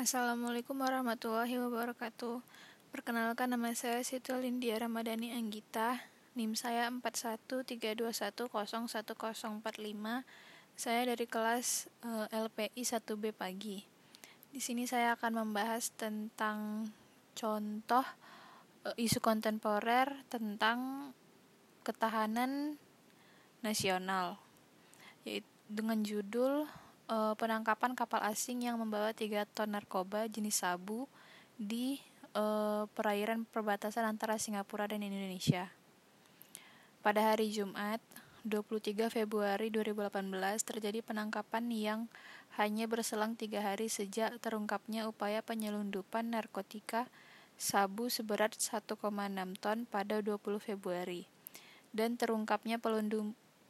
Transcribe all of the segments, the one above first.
Assalamualaikum warahmatullahi wabarakatuh. Perkenalkan nama saya Siti Lindia Ramadhani Anggita. NIM saya 4132101045. Saya dari kelas uh, LPI 1B pagi. Di sini saya akan membahas tentang contoh uh, isu kontemporer tentang ketahanan nasional. Yaitu dengan judul uh, penangkapan kapal asing yang membawa 3 ton narkoba jenis sabu di uh, perairan perbatasan antara Singapura dan Indonesia. Pada hari Jumat, 23 Februari 2018 terjadi penangkapan yang hanya berselang tiga hari sejak terungkapnya upaya penyelundupan narkotika sabu seberat 1,6 ton pada 20 Februari dan terungkapnya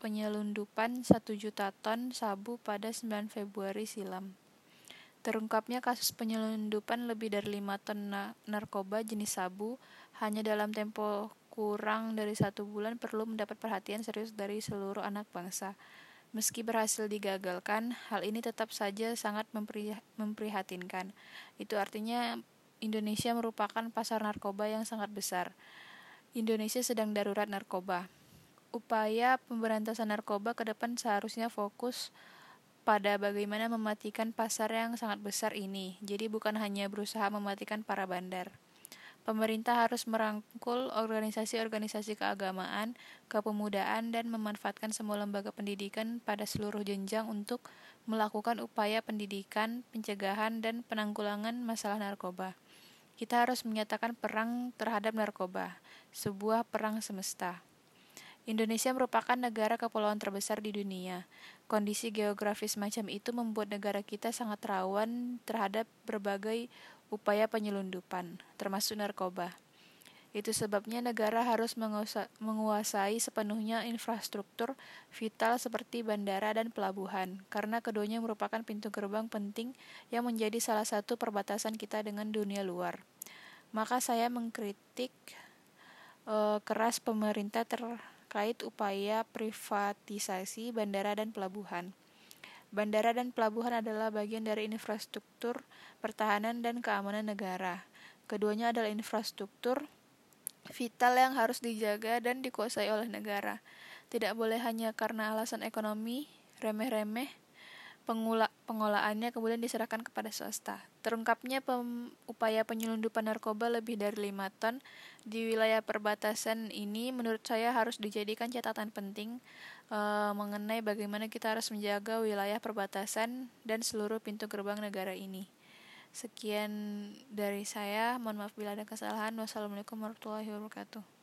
penyelundupan 1 juta ton sabu pada 9 Februari silam. Terungkapnya kasus penyelundupan lebih dari 5 ton narkoba jenis sabu hanya dalam tempo kurang dari satu bulan perlu mendapat perhatian serius dari seluruh anak bangsa. Meski berhasil digagalkan, hal ini tetap saja sangat memprihatinkan. Itu artinya Indonesia merupakan pasar narkoba yang sangat besar. Indonesia sedang darurat narkoba upaya pemberantasan narkoba ke depan seharusnya fokus pada bagaimana mematikan pasar yang sangat besar ini. Jadi bukan hanya berusaha mematikan para bandar. Pemerintah harus merangkul organisasi-organisasi keagamaan, kepemudaan, dan memanfaatkan semua lembaga pendidikan pada seluruh jenjang untuk melakukan upaya pendidikan, pencegahan, dan penanggulangan masalah narkoba. Kita harus menyatakan perang terhadap narkoba, sebuah perang semesta. Indonesia merupakan negara kepulauan terbesar di dunia. Kondisi geografis macam itu membuat negara kita sangat rawan terhadap berbagai upaya penyelundupan, termasuk narkoba. Itu sebabnya negara harus menguasai sepenuhnya infrastruktur vital seperti bandara dan pelabuhan, karena keduanya merupakan pintu gerbang penting yang menjadi salah satu perbatasan kita dengan dunia luar. Maka saya mengkritik uh, keras pemerintah ter terkait upaya privatisasi bandara dan pelabuhan. Bandara dan pelabuhan adalah bagian dari infrastruktur pertahanan dan keamanan negara. Keduanya adalah infrastruktur vital yang harus dijaga dan dikuasai oleh negara. Tidak boleh hanya karena alasan ekonomi, remeh-remeh, pengula pengolahannya kemudian diserahkan kepada swasta. Terungkapnya pem upaya penyelundupan narkoba lebih dari 5 ton di wilayah perbatasan ini menurut saya harus dijadikan catatan penting uh, mengenai bagaimana kita harus menjaga wilayah perbatasan dan seluruh pintu gerbang negara ini. Sekian dari saya, mohon maaf bila ada kesalahan. Wassalamualaikum warahmatullahi wabarakatuh.